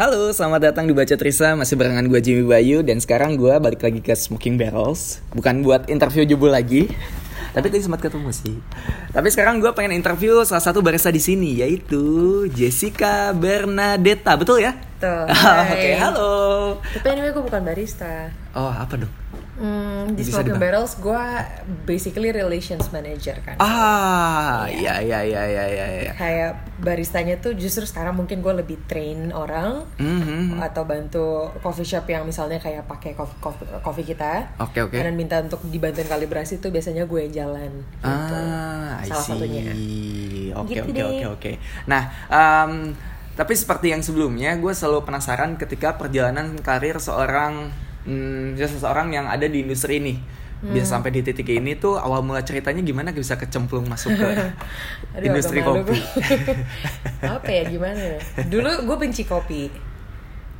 Halo, selamat datang di Baca Trisa, masih barengan gue Jimmy Bayu Dan sekarang gue balik lagi ke Smoking Barrels Bukan buat interview jebul lagi Tapi tadi sempat ketemu sih Tapi sekarang gue pengen interview salah satu barista di sini Yaitu Jessica Bernadetta, betul ya? Tuh. Oke, halo Tapi anyway gue bukan barista. Oh, apa dong? Hmm, di Smoking. Barrels gue basically relations manager kan. Ah, iya, iya, iya, iya, iya ya. Kayak baristanya tuh justru sekarang mungkin gue lebih train orang Mhm. atau bantu coffee shop yang misalnya kayak pakai coffee, coffee, coffee kita. Oke, oke Dan minta untuk dibantuin kalibrasi tuh biasanya gue yang jalan. Gitu. Ah, I Salah see. satunya. Oke, Gitu oke, oke, oke. Nah, em, tapi seperti yang sebelumnya, gue selalu penasaran ketika perjalanan karir seorang hmm, ya seseorang yang ada di industri ini. Bisa Hmm. sampai di titik ini tuh awal mula ceritanya gimana bisa kecemplung masuk ke Aduh, industri kopi. Apa ya gimana ya? Dulu gue benci kopi.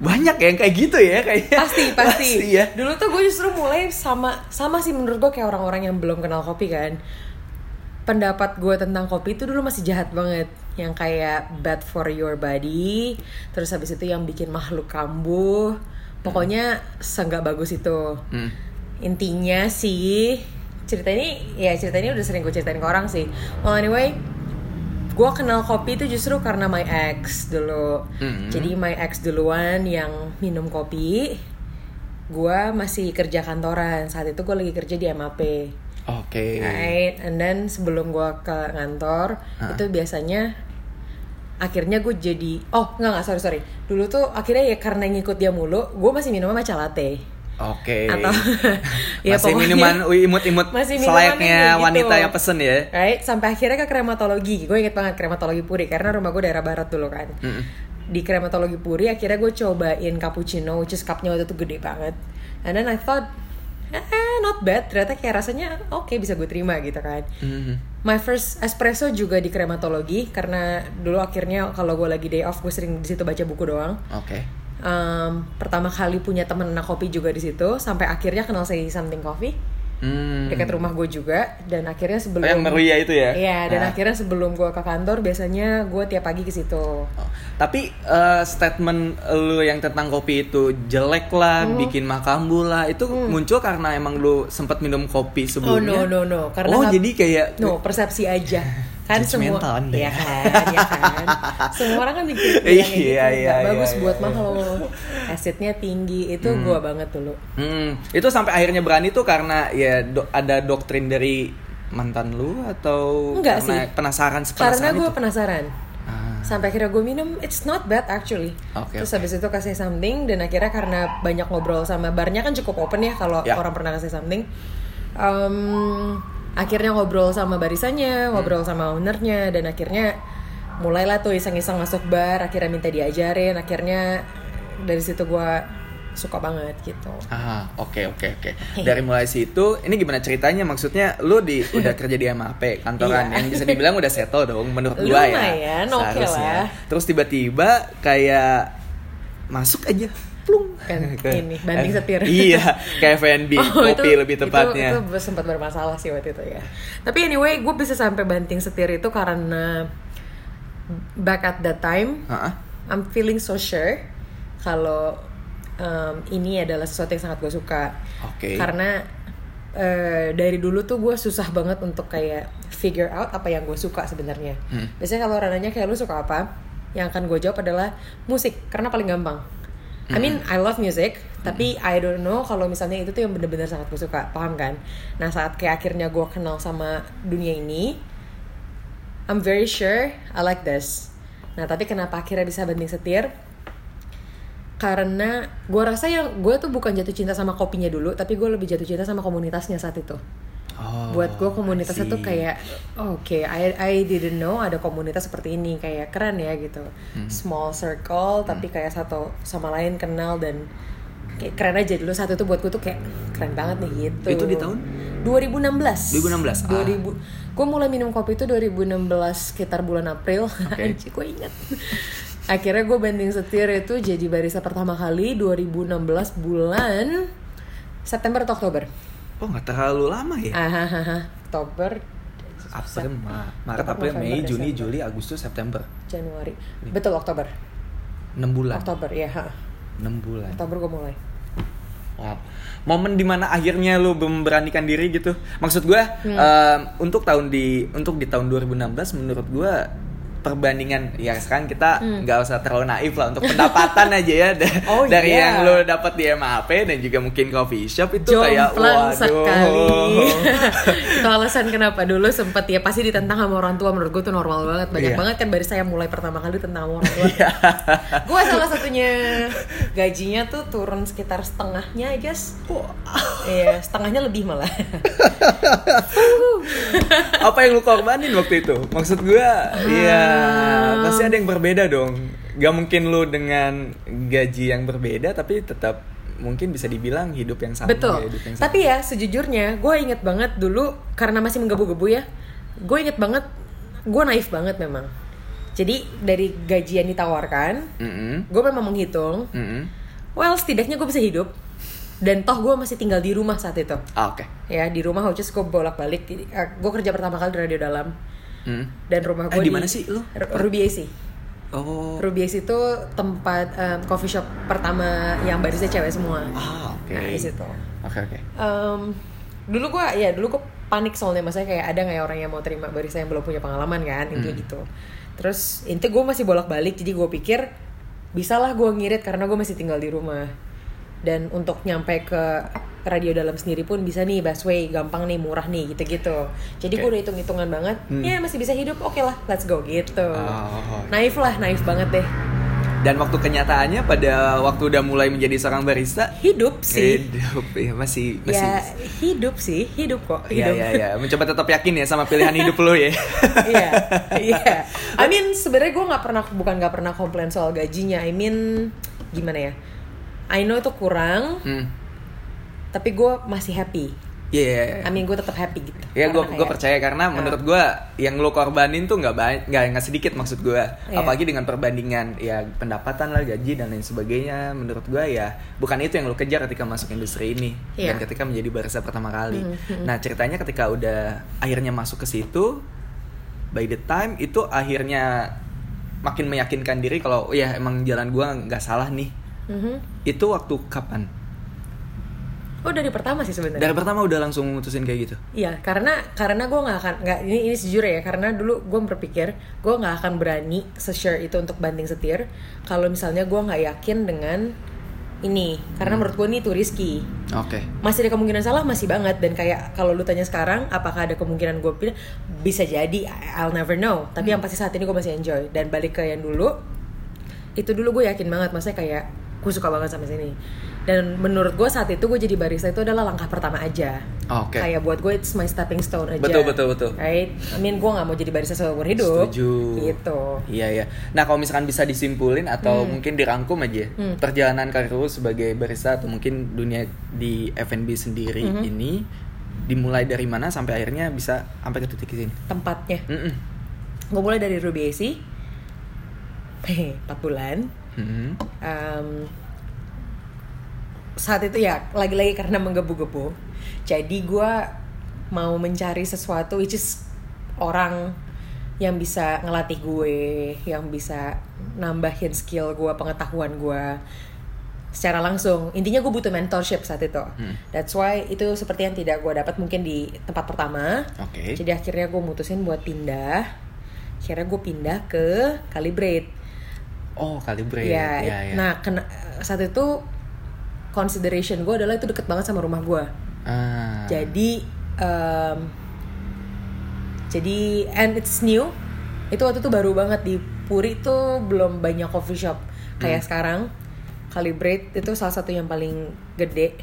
Banyak yang kayak gitu ya kayaknya. pasti pasti ya. dulu tuh gue justru mulai sama sama sih menurut gue kayak orang-orang yang belum kenal kopi kan pendapat gue tentang kopi itu dulu masih jahat banget yang kayak bad for your body terus habis itu yang bikin makhluk kambuh pokoknya seenggak bagus itu Hmm. intinya sih cerita ini ya cerita ini udah sering gue ceritain ke orang sih well anyway gue kenal kopi itu justru karena my ex dulu Mhm. jadi my ex duluan yang minum kopi gue masih kerja kantoran saat itu gue lagi kerja di MAP Oke. right and then sebelum gue ke kantor Ah. itu biasanya akhirnya gue jadi oh nggak nggak sorry sorry dulu tuh akhirnya ya karena ngikut dia mulu gue masih minum matcha latte Oke. atau ya Masih pokoknya- minuman imut-imut Masih minuman selayaknya gitu. wanita yang pesen ya. right sampai akhirnya ke krematologi gue inget banget krematologi puri karena rumah gue daerah barat dulu kan Mm-mm. di krematologi puri akhirnya gue cobain cappuccino which is cupnya waktu itu gede banget and then I thought eh not bad ternyata kayak rasanya oke bisa gue terima gitu kan Mhm. my first espresso juga di krematologi karena dulu akhirnya kalau gue lagi day off gue sering di situ baca buku doang Oke. Um, pertama kali punya temen anak kopi juga di situ sampai akhirnya kenal say something coffee Hmm. dekat rumah gue juga dan akhirnya sebelum Oh, yang Meruya itu ya? Iya, dan Nah. akhirnya sebelum gue ke kantor biasanya gue tiap pagi ke situ. Oh, Tapi eh, statement lu yang tentang kopi itu jelek lah, Hmm. bikin makambu lah, itu muncul karena emang lu sempat minum kopi Oh sebelumnya. no no no, karena oh jadi kayak no persepsi aja kan semua Anda. ya kan ya kan semua orang kan mikir Iya, gitu iya, iya, bagus iya, buat iya. mah lo asidnya tinggi itu gua banget dulu Hmm, itu sampai akhirnya berani tuh karena ya do- ada doktrin dari mantan lu atau Enggak karena sih. penasaran karena penasaran gue penasaran Ah, sampai akhirnya gue minum it's not bad actually Oke, terus oke. habis itu kasih something dan akhirnya karena banyak ngobrol sama barnya kan cukup open ya kalau Ya. orang pernah kasih something Em, akhirnya ngobrol sama barisannya ngobrol sama ownernya dan akhirnya mulailah tuh iseng-iseng masuk bar akhirnya minta diajarin akhirnya dari situ gue suka banget gitu Ah, oke oke oke. Dari mulai situ, ini gimana ceritanya? Maksudnya lu di udah kerja di MAP kantoran Iya. yang bisa dibilang udah settle dong menurut gua ya. Lumayan, oke seharusnya. lah. Terus tiba-tiba kayak masuk aja plung Kan, Ke- ini, banting setir. iya, kayak FNB, Oh, kopi lebih tepatnya. Itu, itu sempat bermasalah sih waktu itu ya. Tapi anyway, gue bisa sampai banting setir itu karena back at that time, Hah? I'm feeling so sure kalau um, ini adalah sesuatu yang sangat gue suka. Oke. Karena eh, dari dulu tuh gue susah banget untuk kayak figure out apa yang gue suka sebenarnya. Hmm. Biasanya kalau orang nanya kayak lu suka apa, yang akan gue jawab adalah musik karena paling gampang. I mean, I love music, tapi I don't know kalau misalnya itu tuh yang bener-bener sangat gue suka, paham kan? Nah saat kayak akhirnya gue kenal sama dunia ini, I'm very sure I like this. Nah tapi kenapa akhirnya bisa banting setir? Karena gue rasa yang gue tuh bukan jatuh cinta sama kopinya dulu, tapi gue lebih jatuh cinta sama komunitasnya saat itu. Oh, Buat gue komunitasnya tuh kayak, oh, oke, I I didn't know ada komunitas seperti ini, kayak keren ya gitu. Hmm. Small circle, tapi kayak satu sama lain kenal dan kayak keren aja dulu saat itu buat gue tuh kayak keren banget nih gitu. Itu di tahun? 2016. 2016, ah. 2000. Gue mulai minum kopi itu 2016 sekitar bulan April. Anjir, gue ingat. Akhirnya gue banding setir itu jadi barista pertama kali 2016 bulan September atau Oktober. Oh, nggak terlalu lama ya? Oktober, April, Ma- Maret, April, Mei, Juni, Desember. Juli, Agustus, September. Januari. Betul Oktober. 6 bulan. Oktober ya ha. 6 bulan. Oktober gue mulai Wow. Momen di mana akhirnya lu memberanikan diri gitu. Maksud gua Hmm. em, untuk tahun di untuk di tahun 2016 menurut gua perbandingan ya sekarang kita nggak usah terlalu naif lah untuk pendapatan aja ya Hmm. Oh, dari iya. yang lu dapat di MAP dan juga mungkin coffee shop itu kayak Jomplang waduh. sekali Itu alasan kenapa dulu sempet ya Pasti ditentang sama orang tua Menurut gue tuh normal banget Banyak Iya. banget kan baru saya mulai pertama kali tentang sama orang tua Iya. Gue salah satunya Gajinya tuh turun sekitar setengahnya I guess Iya setengahnya lebih malah Apa yang lu korbanin waktu itu? Maksud gua, iya Hmm. Pasti ada yang berbeda dong. Gak mungkin lu dengan gaji yang berbeda tapi tetap mungkin bisa dibilang hidup yang sama. Betul. ya, hidup yang sama. Tapi ya sejujurnya gue inget banget dulu karena masih menggebu-gebu ya. Gue inget banget, gue naif banget memang. Jadi dari gaji yang ditawarkan, Mm-mm. gue memang menghitung. Mm-mm. Well setidaknya gue bisa hidup. Dan toh gue masih tinggal di rumah saat itu. Ah, oke. Ya di rumah which gue bolak-balik. Gue kerja pertama kali di radio dalam. Mm. Dan rumah Eh, gue di mana sih lu? R- Ruby AC. Oh. Ruby AC itu tempat em, coffee shop pertama yang barista cewek semua. Ah, oke. Nah, di situ. Oke, oke. Em, dulu gua ya dulu gua panik soalnya maksudnya kayak ada nggak ya orang yang mau terima barista yang belum punya pengalaman kan intinya Hmm. gitu terus intinya gue masih bolak balik jadi gue pikir bisalah gue ngirit karena gue masih tinggal di rumah dan untuk nyampe ke radio dalam sendiri pun bisa nih busway gampang nih murah nih gitu gitu jadi gue Oke. udah hitung hitungan banget Hmm. ya masih bisa hidup oke lah let's go gitu Oh. naif lah naif banget deh Dan waktu kenyataannya pada waktu udah mulai menjadi seorang barista, hidup sih hidup ya masih masih ya hidup sih hidup kok Iya hidup iya iya, mencoba tetap yakin ya sama pilihan hidup lo ya. Iya, iya. I mean sebenarnya gue nggak pernah bukan nggak pernah komplain soal gajinya. I mean gimana ya? I know itu kurang, Hmm. Tapi gue masih happy. Iya, iya, iya. I mean gue tetap happy gitu. Ya gue Karena gue kayak- percaya karena Ah. menurut gue yang lo korbanin tuh nggak banyak nggak nggak sedikit maksud gue Iya. apalagi dengan perbandingan ya pendapatan lah gaji dan lain sebagainya menurut gue ya bukan itu yang lo kejar ketika masuk industri ini Iya. dan ketika menjadi barista pertama kali Mhm. nah ceritanya ketika udah akhirnya masuk ke situ by the time itu akhirnya makin meyakinkan diri kalau ya emang jalan gue nggak salah nih Mhm. itu waktu kapan Oh dari pertama sih sebenarnya. dari pertama udah langsung mutusin kayak gitu? Iya, karena karena gue nggak akan nggak ini ini sejujur ya karena dulu gue berpikir gue nggak akan berani se-share itu untuk banding setir kalau misalnya gue nggak yakin dengan ini. Karena menurut gue ini tuh risky. Oke. Masih ada kemungkinan salah masih banget. Dan kayak kalau lu tanya sekarang apakah ada kemungkinan gue pilih? Bisa jadi I'll never know. Tapi yang pasti saat ini gue masih enjoy. Dan balik ke yang dulu itu dulu gue yakin banget. Maksudnya kayak gue suka banget sama sini dan menurut gue saat itu gue jadi barista itu adalah langkah pertama aja Oke. kayak buat gue it's my stepping stone aja Betul, betul, betul. right I mean gue nggak mau jadi barista seumur hidup Setuju. gitu Iya ya. Nah kalau misalkan bisa disimpulin atau Hmm. mungkin dirangkum aja perjalanan karir lu sebagai barista atau mungkin dunia di F&B sendiri Hmm. ini dimulai dari mana sampai akhirnya bisa sampai ke titik ini. tempatnya Mm-mm. gue mulai dari Ruby AC 4 bulan Mhm. Em, saat itu ya lagi-lagi karena menggebu-gebu jadi gue mau mencari sesuatu which is orang yang bisa ngelatih gue yang bisa nambahin skill gue pengetahuan gue secara langsung intinya gue butuh mentorship saat itu Hmm. that's why itu seperti yang tidak gue dapat mungkin di tempat pertama Oke. jadi akhirnya gue mutusin buat pindah akhirnya gue pindah ke Calibrate Oh calibrate. Ya, ya, ya. nah kena, saat itu consideration gue adalah itu deket banget sama rumah gue. Ah. Jadi, em, jadi and it's new. Itu waktu itu baru banget di Puri tuh belum banyak coffee shop kayak sekarang. Calibrate itu salah satu yang paling gede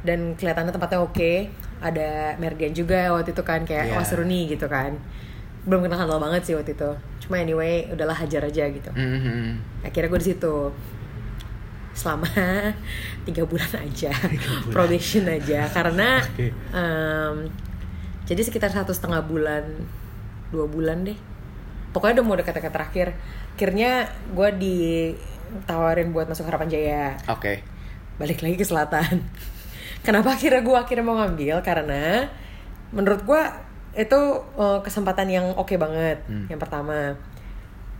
dan kelihatannya tempatnya oke. Ada Merdian juga waktu itu kan kayak wah seru nih gitu kan. Belum kenal kenal banget sih waktu itu. Cuma anyway udahlah hajar aja gitu Mhm. akhirnya gue di situ selama tiga bulan aja. Probation aja. Karena Oke. em, jadi sekitar satu setengah bulan dua bulan deh. Pokoknya udah mau dekat-dekat terakhir. Akhirnya gue ditawarin buat masuk harapan jaya. Oke. balik lagi ke selatan. Kenapa akhirnya gue akhirnya mau ngambil? Karena menurut gue itu eh, kesempatan yang oke banget Hmm. yang pertama.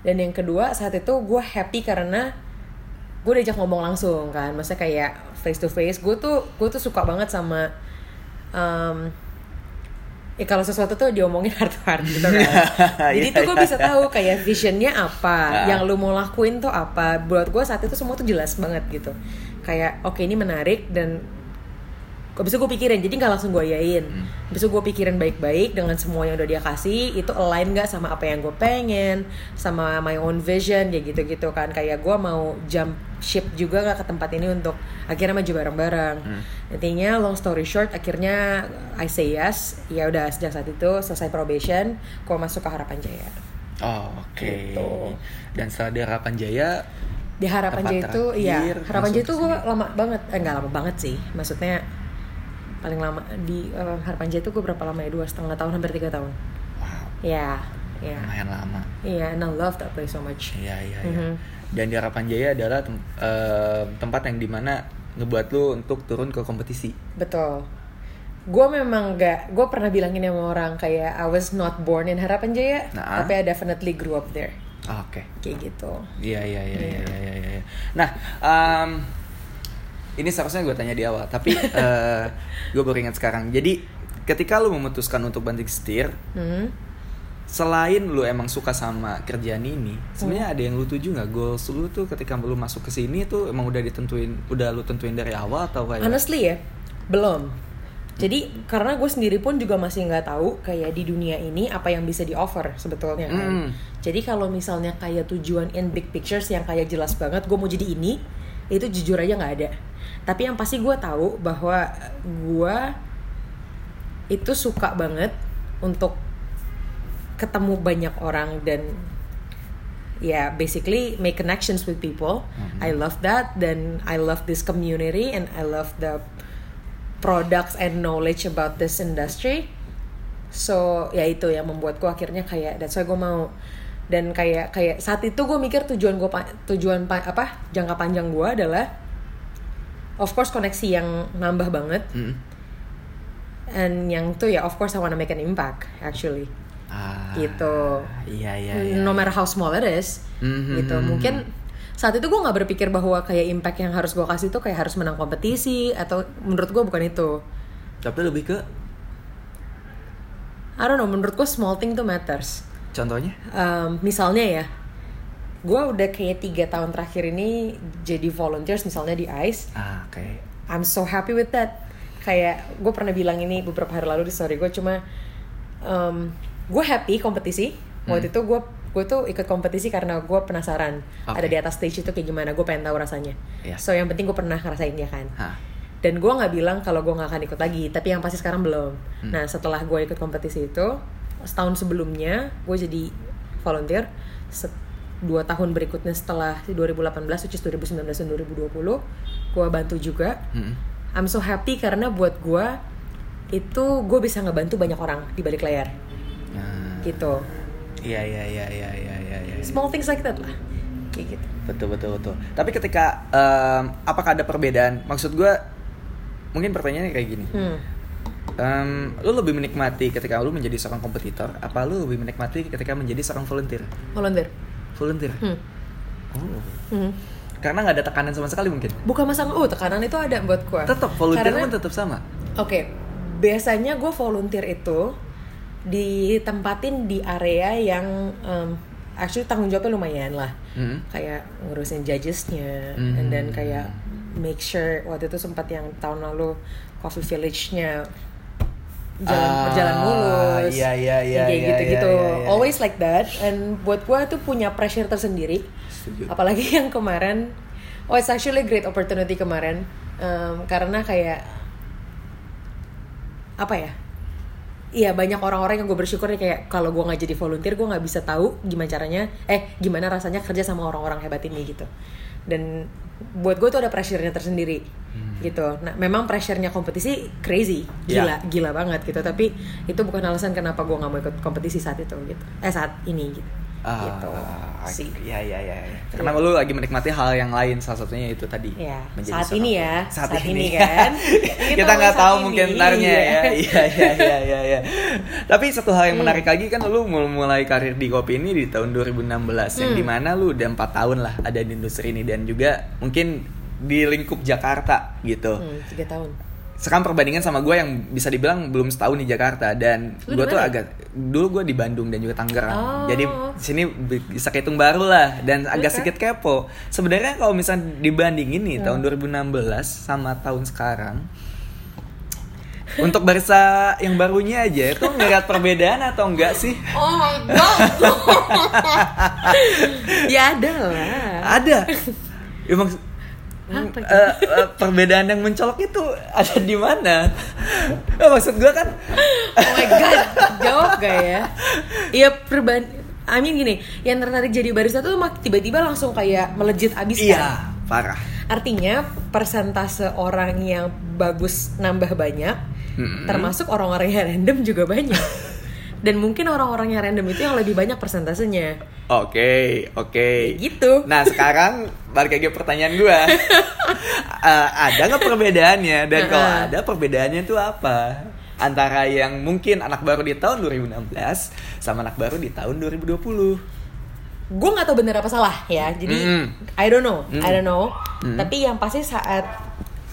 Dan yang kedua saat itu gue happy karena gue diajak ngomong langsung kan maksudnya kayak face to face. Gue tuh gue tuh suka banget sama um, ya kalau sesuatu tuh diomongin heart to heart gitu kan jadi tuh gue bisa tahu kayak visionnya apa Nah. yang lu mau lakuin tuh apa. Buat gue saat itu semua tuh jelas banget gitu. Kayak oke ini menarik dan Habis itu gue pikirin, jadi nggak langsung gue yain Hmm. Habis itu gue pikirin baik-baik dengan semua yang udah dia kasih Itu align gak sama apa yang gue pengen Sama my own vision, ya gitu-gitu kan Kayak gue mau jump ship juga gak ke tempat ini untuk akhirnya maju bareng-bareng Hmm. Intinya long story short, akhirnya I say yes Ya udah sejak saat itu selesai probation Gue masuk ke Harapan Jaya Oh, oke. Gitu. Dan setelah di Harapan Jaya, Di Harapan Jaya itu, iya terakhir Harapan Jaya itu gue lama banget Eh nggak lama banget sih Maksudnya paling lama di eh, Harapan Jaya itu gue berapa lama ya dua setengah tahun hampir tiga tahun wow, ya ya lumayan lama. iya and I love that place so much Iya, iya, iya. Mhm. Dan di Harapan Jaya adalah tem- eh, tempat yang di mana ngebuat lu untuk turun ke kompetisi. betul gue memang gak gue pernah bilangin sama orang kayak I was not born in Harapan Jaya Nah. tapi I definitely grew up there Ah, Oke. kayak gitu Iya iya iya iya Iya. iya iya. iya. Nah, em, ini seharusnya gue tanya di awal, tapi eh, gue baru ingat sekarang. Jadi ketika lu memutuskan untuk banting setir, Hmm. selain lu emang suka sama kerjaan ini, Hmm. sebenarnya ada yang lu tuju nggak? Goals lu tuh ketika lu masuk ke sini tuh emang udah ditentuin, udah lu tentuin dari awal atau kayak? honestly ya belum jadi karena gue sendiri pun juga masih nggak tahu kayak di dunia ini apa yang bisa di offer sebetulnya kan Mm. jadi kalau misalnya kayak tujuan in big pictures yang kayak jelas banget gue mau jadi ini itu jujur aja nggak ada tapi yang pasti gue tahu bahwa gue itu suka banget untuk ketemu banyak orang dan ya basically make connections with people. I love that dan I love this community and I love the products and knowledge about this industry. So ya itu yang membuatku akhirnya kayak that's why gue mau dan kayak kayak saat itu gue mikir tujuan gue tujuan pa- apa jangka panjang gue adalah of course koneksi yang nambah banget Mm. and yang tuh ya of course I wanna make an impact actually Ah, Gitu. Iya iya. iya. no matter how small it is Mhm. gitu mungkin saat itu gue nggak berpikir bahwa kayak impact yang harus gue kasih tuh kayak harus menang kompetisi atau menurut gue bukan itu Tapi lebih ke I don't know menurut gue small thing tuh matters contohnya? Um, misalnya ya gue udah kayak tiga tahun terakhir ini jadi volunteers misalnya di ICE Ah, oke. I'm so happy with that kayak gue pernah bilang ini beberapa hari lalu di story gue cuma um, gue happy kompetisi waktu itu gue gue tuh ikut kompetisi karena gue penasaran Oke. ada di atas stage itu kayak gimana gue pengen tahu rasanya Iya. so yang penting gue pernah ngerasain ya kan Hah. dan gue nggak bilang kalau gue nggak akan ikut lagi tapi yang pasti sekarang belum nah setelah gue ikut kompetisi itu setahun sebelumnya gue jadi volunteer Se- dua tahun berikutnya setelah 2018 which is 2019 dan 2020 gue bantu juga Mm. I'm so happy karena buat gue itu gue bisa ngebantu banyak orang di balik layar Nah, gitu Iya iya iya iya iya iya. iya. small things like that lah kayak gitu Betul betul betul. Tapi ketika em, apakah ada perbedaan? Maksud gue mungkin pertanyaannya kayak gini. hmm. Em, lu lebih menikmati ketika lu menjadi seorang kompetitor, apa lu lebih menikmati ketika menjadi seorang volunteer? volunteer Volunteer. hmm. Oh. Hmm. Karena nggak ada tekanan sama sekali mungkin. bukan masalah oh tekanan itu ada buat gue Tetap volunteer Karena- tetap sama. Oke, biasanya gue volunteer itu ditempatin di area yang um, actually tanggung jawabnya lumayan lah. Hmm. Kayak ngurusin judgesnya, Hmm. and then kayak make sure waktu itu sempat yang tahun lalu Coffee Village-nya jalan Ah, berjalan mulus, iya, iya, iya, kayak iya, gitu-gitu. iya, iya, iya. Always like that. And buat gue tuh punya pressure tersendiri. Setuju. Apalagi yang kemarin, oh it's actually a great opportunity kemarin, um, karena kayak apa ya Iya banyak orang-orang yang gue bersyukur nih kayak kalau gue nggak jadi volunteer gue nggak bisa tahu gimana caranya eh gimana rasanya kerja sama orang-orang hebat ini gitu dan buat gue tuh ada pressure-nya tersendiri gitu. Nah memang pressure-nya kompetisi crazy. Gila gila banget gitu. Tapi itu bukan alasan kenapa gue nggak mau ikut kompetisi saat itu gitu. Eh saat ini gitu Ah, gitu sih. Iya iya iya. iya. Karena lu lagi menikmati hal yang lain salah satunya itu tadi. Ya, menjadi saat ini ya, Saat, saat ini, ini kan. kita nggak tahu ini. mungkin ntarnya ya. Iya. Iya iya iya iya. iya. Tapi satu hal Hmm. yang menarik lagi kan lu mul- mulai karir di kopi ini di tahun 2016 yang Hmm. di mana lu udah empat tahun lah ada di industri ini dan juga mungkin di lingkup Jakarta gitu. Hmm, tiga tahun. Sekarang perbandingan sama gue yang bisa dibilang belum setahun di Jakarta dan gue tuh agak dulu gue di Bandung dan juga Tangerang Oh. jadi di sini bisa kehitung baru lah dan agak Oke. sedikit kepo sebenarnya kalau misalnya dibandingin nih Hmm. tahun 2016 sama tahun sekarang untuk barista yang barunya aja itu ngeliat perbedaan atau enggak sih Oh my god. ya ada lah. ada emang Apa gitu? eh, eh, perbedaan yang mencolok itu ada di mana? Eh, maksud gue kan Oh my god, jawab gak ya? Iya perban I mean gini, yang tertarik jadi barista tuh mak- tiba-tiba langsung kayak melejit abis kan? Iya, parah. Artinya persentase orang yang bagus nambah banyak, Mm-mm. termasuk orang-orang yang random juga banyak. Dan mungkin orang-orang yang random itu yang lebih banyak persentasenya. Oke, oke. Gitu. Nah sekarang balik lagi pertanyaan gue. ada nggak perbedaannya? Dan kalau Uh-uh. ada perbedaannya itu apa? Antara yang mungkin anak baru di tahun 2016 sama anak baru di tahun 2020. gue nggak tahu bener apa salah ya jadi Mm. I don't know I Mm. don't know Mm. tapi yang pasti saat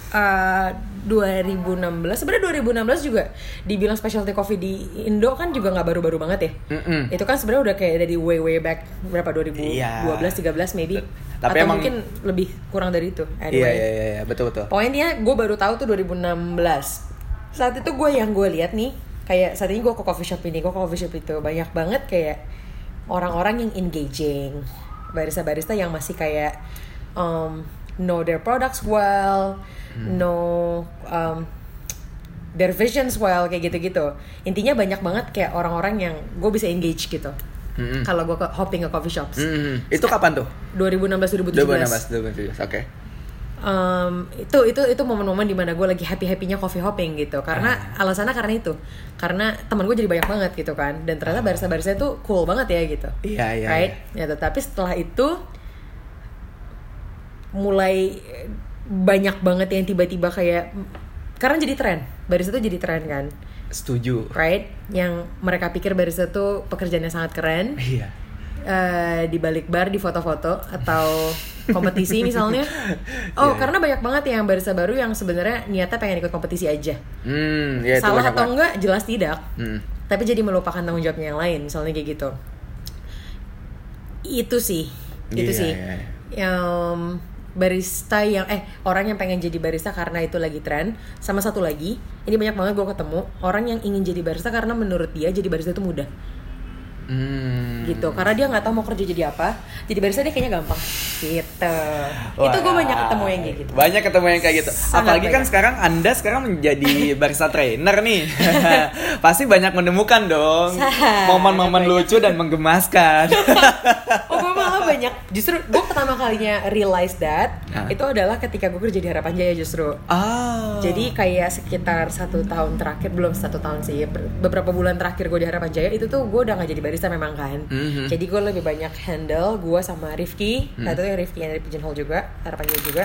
uh, 2016 sebenarnya 2016 juga dibilang specialty coffee di Indo kan juga nggak baru-baru banget ya Mm-mm. itu kan sebenarnya udah kayak dari way way back berapa 2012 Iya. 13 maybe Tapi atau emang- mungkin lebih kurang dari itu Iya, anyway iya, iya, iya, betul betul. Poinnya gue baru tahu tuh 2016 Saat itu gue yang gue lihat nih Kayak saat ini gue ke coffee shop ini, gue ke coffee shop itu Banyak banget kayak orang-orang yang engaging Barista-barista yang masih kayak um, Know their products well Know um, their visions well Kayak gitu-gitu Intinya banyak banget kayak orang-orang yang gue bisa engage gitu Mm-mm. Kalau gue ke hopping ke coffee shops Mm-mm. Itu kapan tuh? 2016-2017 2016, 2017. Oke. um, itu itu itu momen-momen di mana gue lagi happy happynya coffee hopping gitu karena Ah. alasannya karena itu karena teman gue jadi banyak banget gitu kan dan ternyata barista barista itu cool banget ya gitu Iya, iya. right ya tetapi setelah itu mulai banyak banget yang tiba-tiba kayak karena jadi tren barista itu jadi tren kan Setuju. right yang mereka pikir barista tuh pekerjaannya sangat keren Iya. eh, di balik bar di foto-foto atau kompetisi misalnya. Oh, Iya, karena banyak banget yang barista baru yang sebenarnya niatnya pengen ikut kompetisi aja. Ya itu Salah atau banget. enggak jelas tidak. Hmm. Tapi jadi melupakan tanggung jawabnya yang lain, misalnya kayak gitu. Itu sih. Itu Iya, sih. iya. Yang barista yang eh orang yang pengen jadi barista karena itu lagi tren sama satu lagi ini banyak banget gue ketemu orang yang ingin jadi barista karena menurut dia jadi barista itu mudah Hmm. gitu karena dia nggak tahu mau kerja jadi apa jadi barista dia kayaknya gampang gitu itu gue Wah, banyak ketemu yang kayak gitu Banyak ketemu yang kayak gitu. Sangat Apalagi kan banyak. sekarang Anda sekarang menjadi barista trainer nih. Pasti banyak menemukan dong momen-momen lucu dan menggemaskan. oh gue banyak justru gue pertama kalinya realize that Hah? itu adalah ketika gue kerja di Harapan Jaya justru ah. Jadi kayak sekitar satu tahun terakhir belum satu tahun sih ber- beberapa bulan terakhir gue di Harapan Jaya itu tuh gue udah gak jadi barista memang kan. Mhm. Jadi gue lebih banyak handle gue sama Rifki, Hmm. satu yang Rifki yang dari Pigeonhole juga Harapan Jaya juga.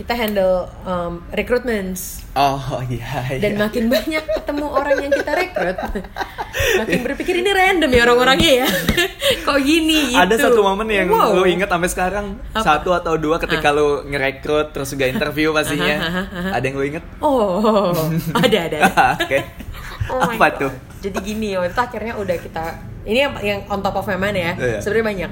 Kita handle um, recruitments Oh iya. dan iya. makin banyak ketemu orang yang kita rekrut, makin berpikir ini random ya orang-orangnya ya. Kok gini gitu. Ada satu momen yang Wow. lo inget sampai sekarang Apa? satu atau dua ketika lo ngerekrut terus juga interview pastinya. Aha, aha, aha. Ada yang lo inget? Oh, ada ada. ada. Oke. Oh my Apa God. tuh? Jadi gini, waktu itu akhirnya udah kita ini yang, yang on top of my mind ya. Iya. Sebenarnya banyak.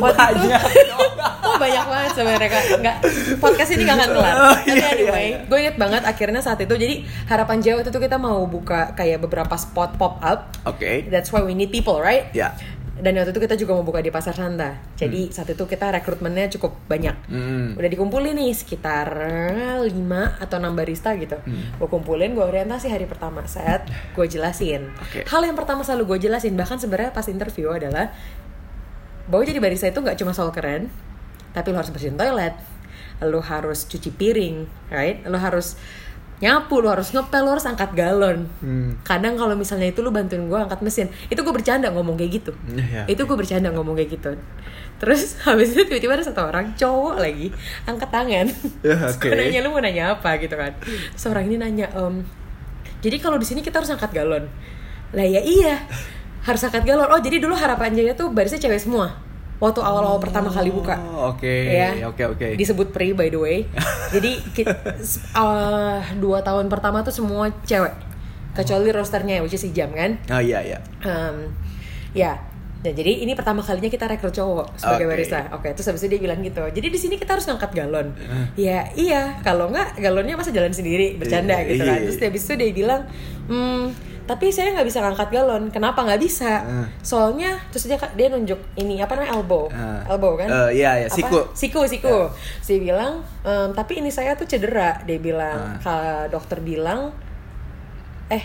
Waktu itu, Banyak. oh banyak banget sebenarnya kak. Nggak, podcast ini gak akan kelar. Oh, Tapi iya, anyway, iya, iya. gue inget banget akhirnya saat itu. Jadi harapan Jawa itu tuh kita mau buka kayak beberapa spot pop up. Oke. That's why we need people, right? Ya. Dan waktu itu kita juga mau buka di Pasar Santa. Jadi saat itu kita rekrutmennya cukup banyak. Hmm. Udah dikumpulin nih sekitar 5 atau 6 barista gitu. Hmm. Gue kumpulin, gue orientasi hari pertama set, gue jelasin. Oke. Hal yang pertama selalu gue jelasin, bahkan sebenarnya pas interview adalah bahwa jadi barista itu nggak cuma soal keren, tapi lo harus bersihin toilet, lo harus cuci piring, right? Lo harus nyapu lu harus ngepel lu harus angkat galon. Hmm. kadang kalau misalnya itu lu bantuin gue angkat mesin itu gue bercanda ngomong kayak gitu. Iya, itu gue bercanda ngomong kayak gitu. Terus habis itu tiba-tiba ada satu orang cowok lagi angkat tangan. Ya, Terus oke. gue nanya lu mau nanya apa? gitu kan. Seorang ini nanya "Em, jadi kalau di sini kita harus angkat galon? Lah ya iya harus angkat galon oh jadi dulu harapan jaya tuh barisnya cewek semua waktu awal-awal pertama kali buka Oh, oke. ya Oke, oke. disebut pri by the way jadi ki- s- uh, dua tahun pertama tuh semua cewek kecuali rosternya which is si jam kan Oh iya, iya. Em, ya Nah, jadi ini pertama kalinya kita rekrut cowok sebagai Oke. barista. Oke, terus habis itu dia bilang gitu. Jadi di sini kita harus ngangkat galon. Eh. Ya, iya. Kalau nggak galonnya masa jalan sendiri bercanda Iya, gitu kan. iya. Terus dia habis itu dia bilang, hmm, tapi saya nggak bisa ngangkat galon. Kenapa nggak bisa? Eh. Soalnya terus dia dia nunjuk ini apa namanya elbow, Eh. elbow kan? Eh, iya, iya, Apa? siku. siku siku dia bilang "Em, tapi ini saya tuh cedera dia bilang Ka- dokter bilang eh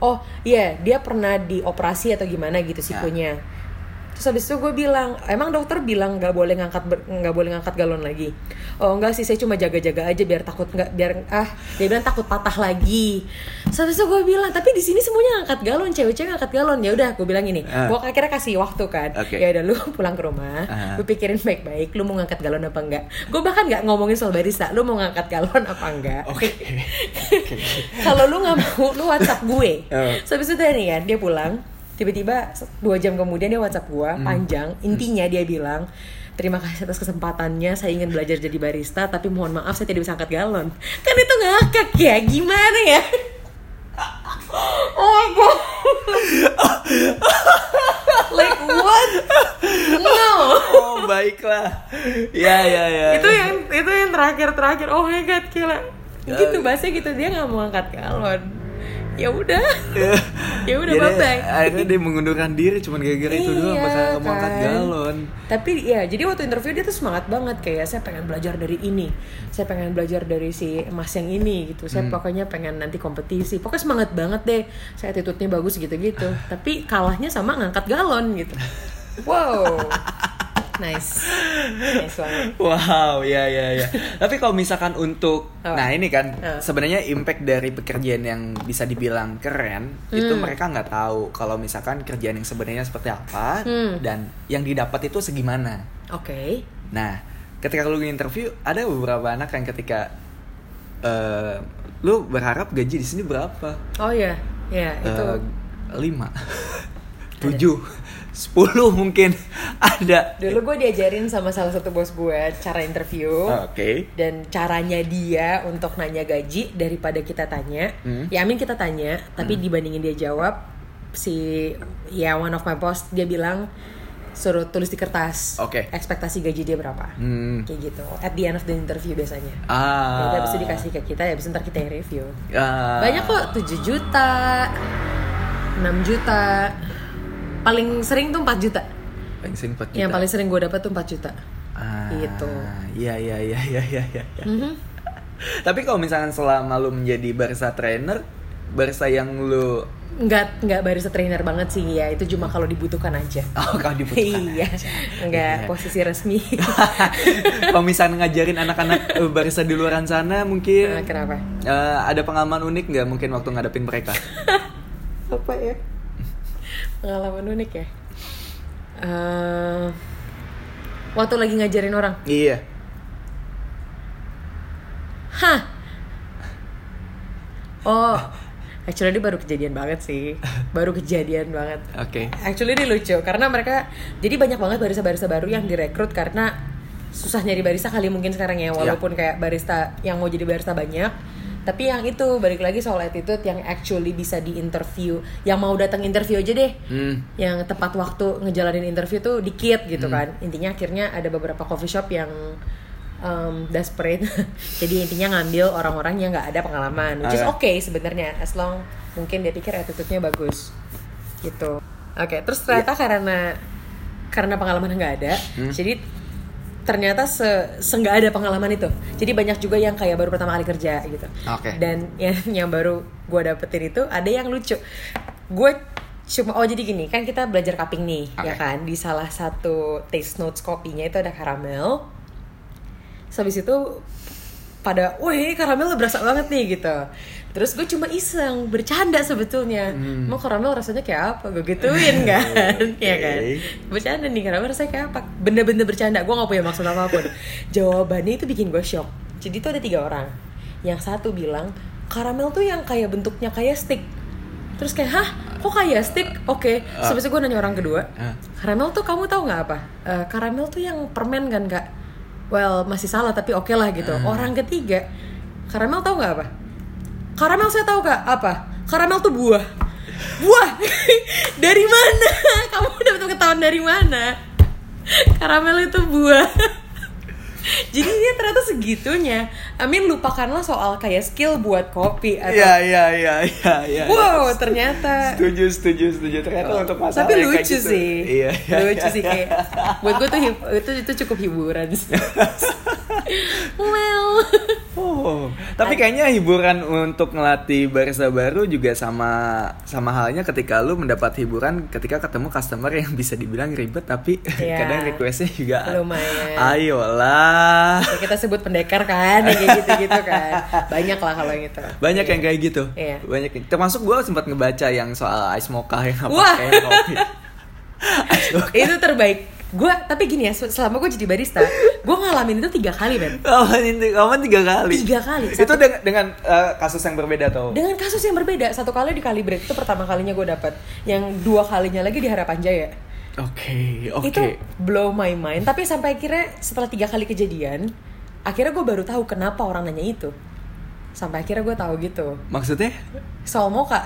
oh iya dia pernah dioperasi atau gimana gitu sikunya terus habis itu gue bilang emang dokter bilang nggak boleh ngangkat nggak boleh ngangkat galon lagi oh enggak sih saya cuma jaga-jaga aja biar takut nggak biar ah dia bilang takut patah lagi terus habis itu gue bilang tapi di sini semuanya ngangkat galon cewek-cewek ngangkat galon ya udah gue bilang ini Ah. gue akhirnya kasih waktu kan Oke. ya udah lu pulang ke rumah Ah. lu pikirin baik-baik lu mau ngangkat galon apa enggak gue bahkan nggak ngomongin soal barista lu mau ngangkat galon apa enggak Oke. kalau lu nggak mau lu whatsapp gue Oh. so habis itu nih kan dia pulang tiba-tiba dua jam kemudian dia whatsapp gue Hmm. panjang intinya dia bilang Terima kasih atas kesempatannya. Saya ingin belajar jadi barista, tapi mohon maaf saya tidak bisa angkat galon. Kan itu ngakak ya, gimana ya? Oh my god. like what? No. Oh, baiklah. Ya, ya, ya. itu yang itu yang terakhir terakhir oh my god gila gitu bahasanya gitu dia nggak mau angkat galon ya udah. Ya udah Jadi, bye bye Akhirnya dia mengundurkan diri cuman gara-gara itu doang Iya, pas nggak mau angkat kan. galon. tapi ya jadi waktu interview dia tuh semangat banget kayak saya pengen belajar dari ini saya pengen belajar dari si mas yang ini gitu. Saya Hmm. pokoknya pengen nanti kompetisi. Pokoknya semangat banget deh. Saya attitude-nya bagus gitu-gitu. Tapi kalahnya sama ngangkat galon gitu. Wow nice nice banget Wow, ya ya ya. Tapi kalau misalkan untuk Apa? nah ini kan Apa? sebenarnya impact dari pekerjaan yang bisa dibilang keren itu Hmm. mereka nggak tahu kalau misalkan kerjaan yang sebenarnya seperti apa Hmm. dan yang didapat itu segimana. oke Nah, ketika lu interview ada beberapa anak yang ketika eh lu berharap gaji di sini berapa? oh ya ya itu Eh, lima, tujuh, sepuluh mungkin ada. Dulu gue diajarin sama salah satu bos gue cara interview Oke. dan caranya dia untuk nanya gaji daripada kita tanya. Hmm. Ya amin kita tanya, tapi dibandingin dia jawab si ya one of my boss dia bilang suruh tulis di kertas. Oke. Ekspektasi gaji dia berapa? Hmm. Kayak gitu. At the end of the interview biasanya. Ah. Habis itu dikasih ke kita ya habis itu ntar kita yang review. Ah. Banyak kok 7 juta, 6 juta. Paling sering tuh 4 juta. Paling sering 4 juta. Yang paling sering gue dapat tuh 4 juta. Ah, Gitu. Iya iya iya iya iya iya. iya. Mhm. Tapi kalau misalkan selama lu menjadi barista trainer, barista yang lu Nggak, nggak barista trainer banget sih ya, itu cuma kalau dibutuhkan aja. oh kalau dibutuhkan. iya, nggak Iya. posisi resmi. kalau misalnya ngajarin anak-anak eh, barista di luar sana mungkin Nah, kenapa? eh, ada pengalaman unik nggak mungkin waktu ngadepin mereka? Apa ya? Pengalaman unik ya. Eh, waktu lagi ngajarin orang, iya. hah? Oh, actually ini baru kejadian banget sih, baru kejadian banget. Oke. Actually ini lucu karena mereka jadi banyak banget barista-barista baru yang direkrut karena susah nyari barista kali mungkin sekarang ya walaupun kayak barista yang mau jadi barista banyak tapi yang itu balik lagi soal attitude yang actually bisa di interview yang mau datang interview aja deh. Hmm. yang tepat waktu ngejalanin interview tuh dikit gitu kan. Intinya akhirnya ada beberapa coffee shop yang um, desperate. Jadi intinya ngambil orang-orang yang nggak ada pengalaman which is Oke. okay sebenarnya as long mungkin dia pikir attitude-nya bagus. Gitu. Oke terus ternyata karena karena pengalaman nggak ada Hmm. jadi ternyata se seenggak ada pengalaman itu. Jadi banyak juga yang kayak baru pertama kali kerja gitu. Oke. dan yang yang baru gue dapetin itu ada yang lucu. Gue cuma oh jadi gini kan kita belajar cupping nih ya Oke. kan? Di salah satu taste notes kopinya itu ada karamel So, habis itu pada wah ini karamel berasa banget nih gitu. Terus gue cuma iseng bercanda sebetulnya. Hmm. mau karamel rasanya kayak apa? Gue gituin kan. Ya kan? Bercanda nih karamel rasanya kayak apa? Bener-bener bercanda gue gak punya maksud apa pun. Jawabannya itu bikin gue shock. Jadi tuh ada tiga orang. Yang satu bilang karamel tuh yang kayak bentuknya kayak stick. Terus kayak hah? Kok kayak stick? Oke. Ah. Terus gue nanya orang kedua Ah. karamel tuh kamu tahu nggak apa? Eh, karamel tuh yang permen kan kak well masih salah tapi oke lah gitu. Ah. orang ketiga karamel tahu nggak apa? Karamel saya tahu kak apa? Karamel tuh buah. Buah. Dari mana? Kamu udah betul ketahuan dari mana? Karamel itu buah jadi dia ternyata segitunya Amin lupakanlah soal kayak skill buat kopi atau Iya iya iya iya iya. wow ternyata Setuju setuju setuju ternyata untuk masalah tapi yang kayak lucu gitu. sih Iya, iya, lucu iya, sih kayak buat gue tuh itu itu cukup hiburan well Oh, tapi kayaknya hiburan untuk ngelatih barista baru juga sama sama halnya ketika lu mendapat hiburan ketika ketemu customer yang bisa dibilang ribet tapi Iya. kadang requestnya juga Lumayan. Ayolah. Ya, kita sebut pendekar kan yang kayak gitu gitu kan banyak lah kalau yang itu Banyak yang kayak gitu. Iya. Banyak. Termasuk gue sempat ngebaca yang soal ice mocha yang apa Wah. kayak kopi. Itu terbaik gue tapi gini ya selama gue jadi barista gue ngalamin itu tiga kali Ben Kawan ini kawan tiga kali. Tiga kali. Itu Satu- dengan, dengan eh, kasus yang berbeda tuh. dengan kasus yang berbeda satu kali di Kalibrate itu pertama kalinya gue dapet yang dua kalinya lagi di Harapan Jaya Oke, oke. itu blow my mind. Tapi sampai akhirnya setelah tiga kali kejadian akhirnya gue baru tahu kenapa orang nanya itu. Sampai akhirnya gue tahu gitu. Maksudnya? soal mocha.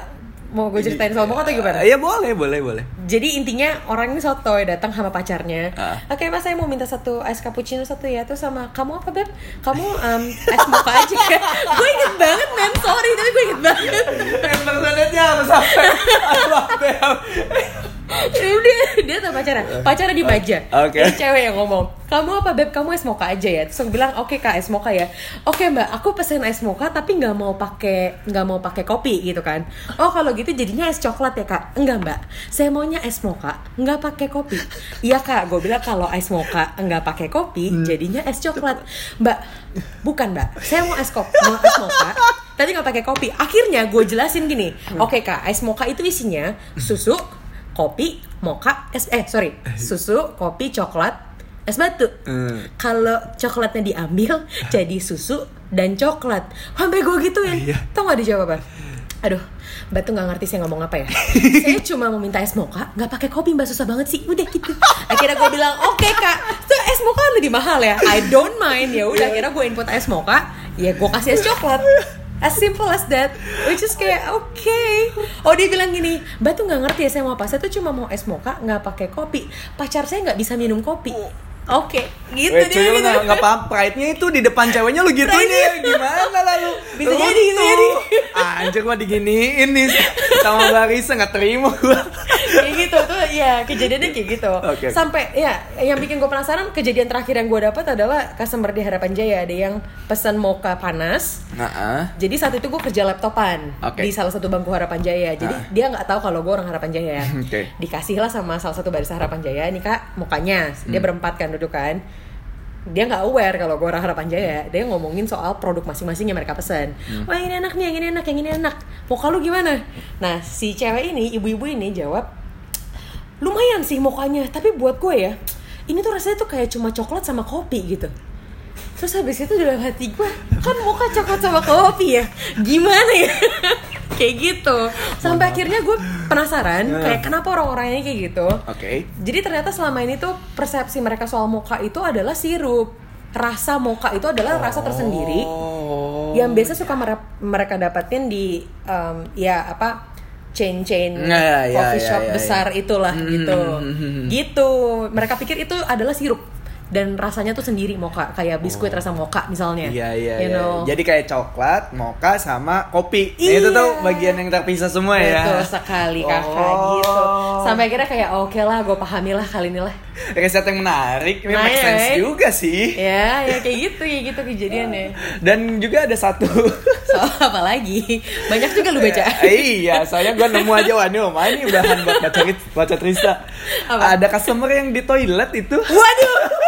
Mau gue ceritain soal mocha atau gimana? Iya boleh, boleh, boleh. jadi intinya orang ini sotoy datang sama pacarnya. Ah. oke mas saya mau minta satu es cappuccino satu ya. Terus sama kamu apa beb? Kamu um, es mocha aja. Ya gue inget banget men. Sorry tapi gue inget banget. Yang personetnya harus sampai. Ya udah dia sama pacarnya pacarnya di aja Oke. Jadi cewek yang ngomong kamu apa beb? Kamu es mocha aja ya? Terus aku bilang oke kak es mocha ya. Oke mbak aku pesen es mocha tapi nggak mau pakai nggak mau pakai kopi gitu kan. Oh kalau gitu jadinya es coklat ya kak? Enggak mbak. Saya maunya es mocha nggak pakai kopi. Iya kak gue bilang kalau es mocha nggak pakai kopi jadinya es coklat. Mbak bukan mbak. Saya mau es kopi mau es mocha tapi nggak pakai kopi. Akhirnya gue jelasin gini oke kak es mocha itu isinya susu kopi, mocha, es eh sorry, susu, kopi, coklat, es batu. Hmm. Kalau coklatnya diambil jadi susu dan coklat. Sampai gue gituin. Iya. Tau gak dijawab apa? Aduh, Mbak tuh gak ngerti saya ngomong apa ya Saya cuma mau minta es mocha Gak pakai kopi mbak susah banget sih Udah gitu Akhirnya gue bilang Oke kak Tuh es mocha lebih mahal ya I don't mind ya udah Akhirnya gue input es mocha Ya gue kasih es coklat As simple as that. Which is kayak oke Oh dia bilang gini Mbak tuh gak ngerti ya saya mau apa? Saya tuh cuma mau es mocha Gak pakai kopi. Pacar saya gak bisa minum kopi Oke Gitu Weh, dia cuy, lu gitu. nggak paham pride-nya itu di depan ceweknya lu gituin ya gimana lalu? Bisa Lu jadi, bisa jadi. Anjir gua diginiin nih sama Barisa nggak terima gua. kayak gitu tuh ya kejadiannya kayak gitu Oke. sampai ya yang bikin gue penasaran kejadian terakhir yang gue dapat adalah customer di Harapan Jaya ada yang pesan mocha panas Nah, jadi saat itu gue kerja laptopan Oke. di salah satu bangku Harapan Jaya jadi Ah. dia nggak tahu kalau gue orang Harapan Jaya Oke. dikasih lah sama salah satu barista Harapan Jaya nih kak mukanya dia Hmm. berempat kan duduk kan dia nggak aware kalau gue orang Harapan Jaya dia ngomongin soal produk masing-masing yang mereka pesan. Hmm. wah ini enak nih yang ini enak yang ini enak. Muka lu gimana? Nah si cewek ini ibu-ibu ini jawab lumayan sih mukanya tapi buat gue ya ini tuh rasanya tuh kayak cuma coklat sama kopi gitu terus habis itu dalam hati gue kan muka coklat sama kopi ya gimana ya kayak gitu sampai akhirnya gue penasaran Ya. kayak kenapa orang-orang ini kayak gitu oke. jadi ternyata selama ini tuh persepsi mereka soal mocha itu adalah sirup rasa mocha itu adalah rasa tersendiri Oh. yang biasa suka mere- mereka dapatin di em, ya apa chain-chain Ya, ya, coffee ya, shop ya, ya. besar itulah Hmm, gitu hmm, hmm, hmm. gitu mereka pikir itu adalah sirup dan rasanya tuh sendiri mocha kayak biskuit rasa mocha misalnya Oh. Iya iya you iya. know. Jadi kayak coklat, mocha sama kopi. Nah, Iya. itu tuh bagian yang terpisah semua ya. Betul sekali kakak Oh. gitu Sampai akhirnya kayak oke lah gue pahami lah kali ini lah Riset yang menarik, ini Nah, make ya, sense eh. juga sih. Ya ya kayak gitu kayak gitu kejadiannya Dan juga ada satu Soal apa lagi Banyak juga lu baca iya, soalnya gue nemu aja wah ini nih bahan buat baca baca Trista. Apa? Ada customer yang di toilet itu Waduh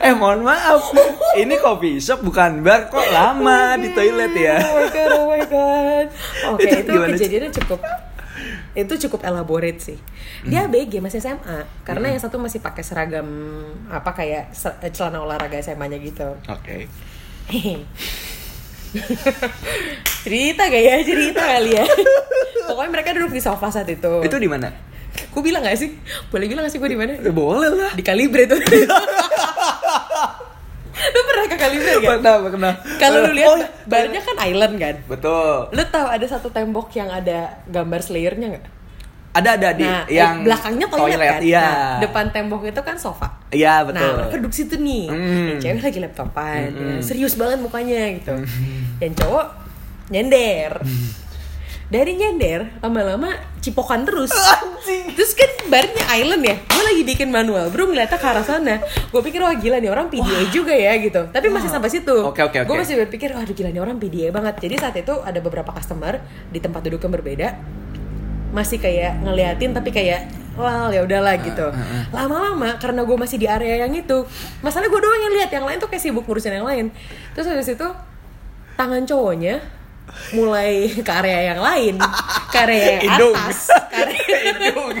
eh mohon maaf, ini coffee shop bukan bar kok lama di toilet ya. Oh my god, oh my god. Oke, Itu itu, Ci? kejadiannya cukup itu cukup elaborate sih. Dia ABG masih SMA karena yang satu masih pakai seragam apa kayak se- celana olahraga SMA-nya gitu. Oke. cerita gak ya cerita kali ya. Pokoknya mereka duduk di sofa saat itu. Itu di mana? Gue bilang gak sih? Boleh bilang gak sih gue di mana? Ya, boleh lah. Di Kalibre tuh. Lu pernah ke Kalibre gak? Pernah, pernah. Kalau lu Oh, lihat iya. barnya kan island kan. Betul. Lu tahu ada satu tembok yang ada gambar Slayernya nggak? Ada ada di Nah, yang eh, belakangnya toilet, kan. Iya. Nah, depan tembok itu kan sofa. Iya betul. Nah, mereka duduk situ nih. Hmm. Yang cewek lagi laptopan, Hmm. ya, serius banget mukanya gitu. Yang cowok nyender. Dari nyender, lama-lama cipokan terus. Anjing. Terus kan barnya island ya, gue lagi bikin manual, bro ngeliatnya ke arah sana. Gue pikir wah gila nih orang PDA juga ya gitu. Tapi masih sampai situ. Oke, oke, Gue oke. masih berpikir, waduh gila nih orang PDA banget. Jadi saat itu ada beberapa customer di tempat duduk yang berbeda, masih kayak ngeliatin tapi kayak well ya udahlah gitu. Lama-lama karena gue masih di area yang itu, masalah gue doang yang lihat, yang lain tuh kayak sibuk ngurusin yang lain. Terus habis itu tangan cowoknya mulai ke area yang lain, ke area yang Hidung. atas, area Hidung.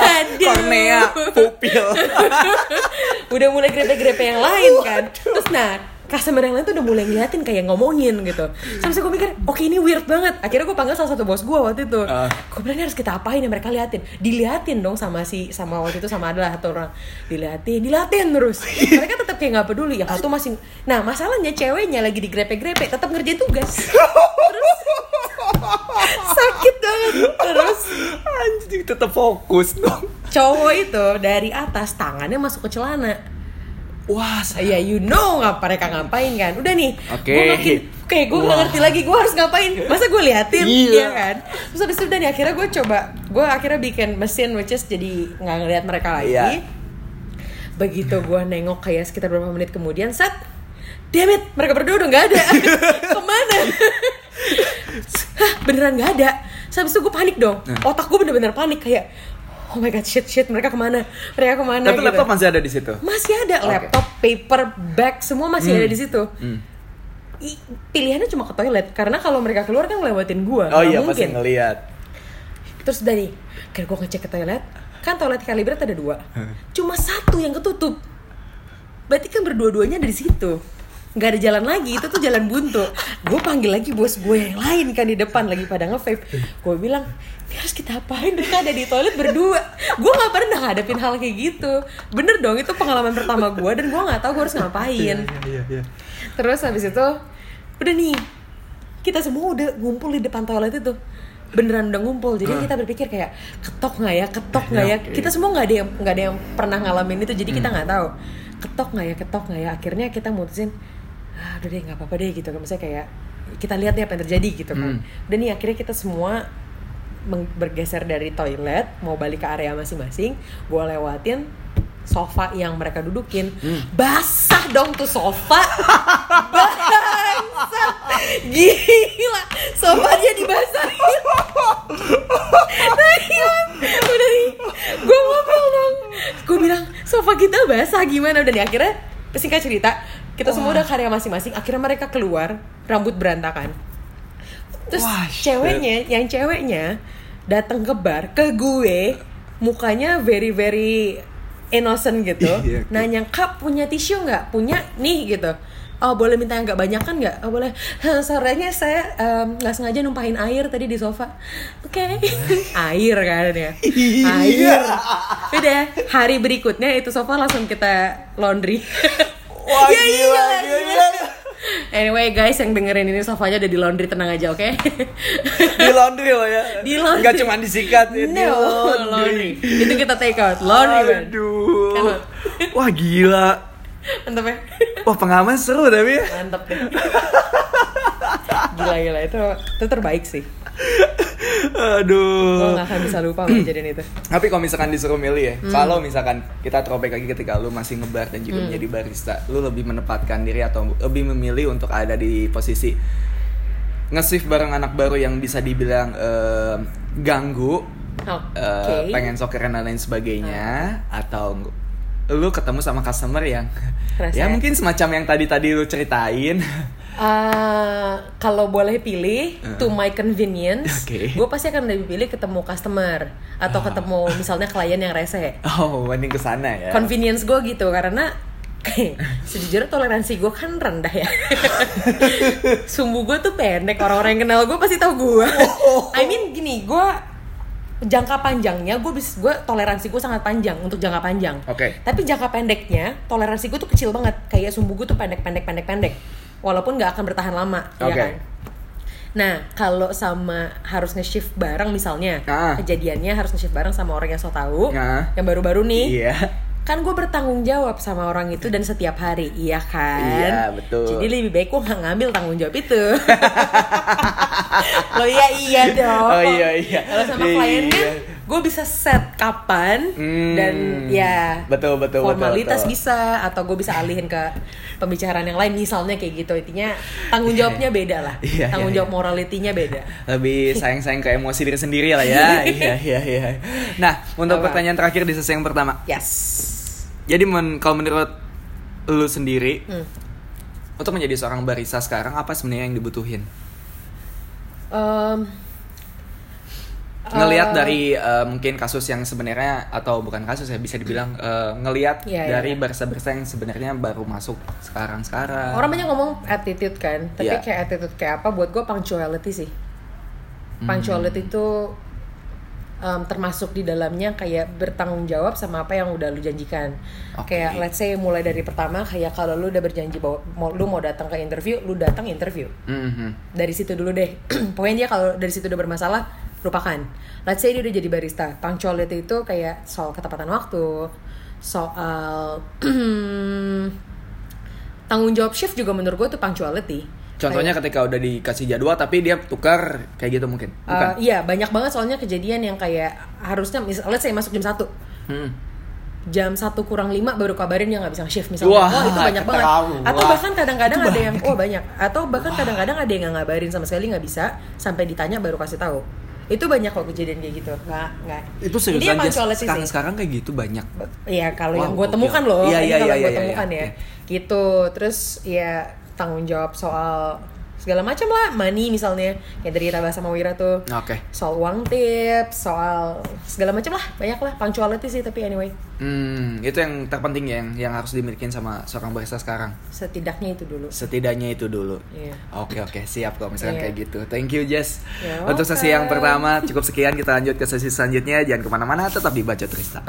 Aduh. Kornea, pupil. udah mulai grepe-grepe yang lain kan terus nah customer yang lain tuh udah mulai ngeliatin kayak ngomongin gitu. Sampai gue mikir oke ini weird banget. Akhirnya gue panggil salah satu bos gue waktu itu. Ah. gue bilang "Ini harus kita apain ya mereka liatin? Diliatin dong sama si sama waktu itu sama adalah satu orang. Diliatin diliatin terus. Mereka tetap kayak nggak peduli. Yang satu masih nah masalahnya ceweknya lagi digrepe-grepe tetap ngerjain tugas. Terus. Sakit banget. Terus. Anjing tetap fokus dong. cowok itu dari atas tangannya masuk ke celana Wah, Ya you know ngapa mereka ngapain kan? Udah nih Oke. Gue makin Oke gue gak ngerti lagi Gue harus ngapain? Masa gue liatin? Iya. Iya kan? Terus habis itu udah nih Akhirnya gue coba Gue akhirnya bikin mesin Which is jadi nggak ngeliat mereka lagi. Iya. Begitu gue nengok kayak sekitar beberapa menit kemudian Set. Damn it Mereka berdua udah gak ada. Ke mana? Hah beneran gak ada? Terus habis itu gue panik dong. Nah. Otak gue bener-bener panik Kayak Oh my god shit shit Mereka ke mana Mereka ke mana Tapi gitu. laptop masih ada di situ. Masih ada Oke. laptop, paper, bag, semua masih Hmm. ada di situ. Hmm. I- pilihannya cuma ke toilet karena kalau mereka keluar kan ngelewatin gua. Oh iya pasti mungkin. ngeliat. Terus dari kayak gua ngecek ke toilet, kan toilet kalibret ada dua. Hmm. Cuma satu yang ketutup. Berarti kan berdua-duanya ada di situ. Nggak ada jalan lagi itu tuh jalan buntu. Gue panggil lagi bos gue yang lain kan di depan lagi pada nge-vape. Gue bilang harus kita apain? Mereka ada di toilet berdua. Gue nggak pernah hadapin hal kayak gitu. Bener dong itu pengalaman pertama gue dan gue nggak tahu gue harus ngapain. Iya, iya. terus habis itu udah nih kita semua udah ngumpul di depan toilet itu. Beneran udah ngumpul. Jadi kita berpikir kayak ketok nggak ya? Ketok nggak ya? kita semua nggak ada yang nggak ada yang pernah ngalamin itu jadi kita nggak tahu. Ketok nggak ya? Ketok nggak ya? Akhirnya kita mutusin ah udah deh nggak apa-apa deh gitu kan. Misalnya kayak kita lihat nih apa yang terjadi gitu kan. Hmm. dan nih akhirnya kita semua bergeser dari toilet mau balik ke area masing-masing gue lewatin sofa yang mereka dudukin. Hmm. basah dong tuh sofa. Bangsat Gila Sofanya dibasahin. Nah iya Udah nih Gue ngomel dong. Gue bilang Sofa kita basah gimana? Udah nih akhirnya Singkat cerita Kita semua udah karya masing-masing Akhirnya mereka keluar Rambut berantakan. Terus Wah, shit. ceweknya Yang ceweknya datang ke bar Ke gue Mukanya very very Innocent gitu. Iya, oke. Nanya kak punya tisu nggak? Punya? Nih gitu. Oh boleh minta yang nggak? Banyak kan nggak? Oh boleh. Sorenya saya nggak sengaja numpahin air tadi di sofa. Oke. Air kan ya. Iya. Air. Udah hari berikutnya itu sofa langsung kita laundry Wah, Ya gila, iyalah, gila. Anyway guys yang dengerin ini sofanya udah di laundry tenang aja oke Di laundry loh ya. Di laundry. Nggak cuma disikat ya, di No, laundry. Itu kita take out. Laundry. Aduh. Kan? Wah gila. Mantap ya. Wah pengalaman seru tapi ya. Mantap deh. Gila gila itu itu terbaik sih. Gue Aduh. gak akan bisa lupa kejadian itu. Tapi kalau misalkan disuruh milih ya, Hmm. kalau misalkan kita throwback lagi ketika lu masih ngebar dan Hmm. juga menjadi barista, lu lebih menempatkan diri atau lebih memilih untuk ada di posisi nge-shift bareng anak baru yang bisa dibilang eh, ganggu, Oke. eh, pengen sokeran dan lain sebagainya, atau lu ketemu sama customer yang Rese. ya mungkin semacam yang tadi-tadi lu ceritain. Eh, kalau boleh pilih to my convenience, Oke. gue pasti akan lebih pilih ketemu customer atau ketemu misalnya klien yang rese. Oh, mending ke sana ya. Convenience gue gitu karena sejujurnya toleransi gue kan rendah ya. Sumbu gue tuh pendek orang-orang yang kenal gue pasti tahu gue. I mean gini gue jangka panjangnya gue bis gue toleransi gue sangat panjang untuk jangka panjang. Oke. Tapi jangka pendeknya toleransi gue tuh kecil banget. Kayak sumbu gue tuh pendek pendek pendek pendek. Walaupun nggak akan bertahan lama, ya Oke. kan? Nah, kalau sama harus nge-shift bareng misalnya, Ah. kejadiannya harus nge-shift bareng sama orang yang so tahu, Ah. yang baru-baru nih, Iya. kan gue bertanggung jawab sama orang itu dan setiap hari, iya kan? Iya, betul. Jadi lebih baik gue nggak ngambil tanggung jawab itu. Lo iya iya dong. Oh, iya, iya. Kalau sama Iya, klien kan, iya. Gue bisa set kapan Hmm, dan ya betul, betul, formalitas betul, betul. bisa atau gue bisa alihin ke pembicaraan yang lain misalnya kayak gitu intinya tanggung jawabnya beda lah Iya, tanggung iya, jawab moralitinya beda Lebih sayang-sayang ke emosi diri sendiri lah ya. iya, iya, iya. Nah, untuk Apa? pertanyaan terakhir di sesi yang pertama. yes Jadi men kalau menurut lu sendiri Hmm. untuk menjadi seorang barista sekarang apa sebenarnya yang dibutuhin? Em, Ngelihat eh, dari eh, mungkin kasus yang sebenarnya atau bukan kasus ya bisa dibilang eh, ngelihat Iya, iya, dari iya. barista-barista yang sebenarnya baru masuk sekarang-sekarang. orang banyak ngomong attitude kan tapi Iya. kayak attitude kayak apa buat gue punctuality sih punctuality itu em, termasuk di dalamnya kayak bertanggung jawab sama apa yang udah lu janjikan Oke. kayak let's say mulai dari pertama kayak kalau lu udah berjanji bahwa mau, lu mau datang ke interview lu datang interview Mhm. dari situ dulu deh pokoknya dia kalau dari situ udah bermasalah lupakan. Let's say dia udah jadi barista. Punctuality itu kayak soal ketepatan waktu soal tanggung jawab shift juga menurut gue tuh punctuality Contohnya ketika udah dikasih jadwal tapi dia tukar kayak gitu mungkin. Uh, Bukan. iya banyak banget soalnya kejadian yang kayak harusnya misalnya saya masuk jam 1 Hmm. jam satu kurang lima baru kabarin dia nggak bisa shift misalnya. Wah, oh itu banyak banget. keterlaluan. atau bahkan kadang-kadang ada yang oh banyak. Atau bahkan kadang-kadang ada yang nggak ngabarin sama sekali nggak bisa sampai ditanya baru kasih tahu itu banyak kok kejadian kayak gitu. Nggak nggak. Itu serius aja sekarang sekarang kayak gitu banyak. Iya kalau Wow, yang gue temukan loh, Iya, iya, kalau iya, gue iya, temukan iya, ya, oke. gitu. Terus ya tanggung jawab soal segala macam lah, money misalnya, yang dari Raba sama Wira tuh, Oke. soal uang tips, soal segala macam lah, banyak lah, punctuality sih tapi anyway, Hmm, itu yang terpenting ya, yang yang harus dimiliki sama seorang barista sekarang. setidaknya itu dulu. Setidaknya itu dulu. Iya. Oke oke siap kok misalkan Iya. kayak gitu. Thank you Jess. You're Untuk sesi yang pertama cukup sekian kita lanjut ke sesi selanjutnya. Jangan ke mana-mana tetap di Baca Trista.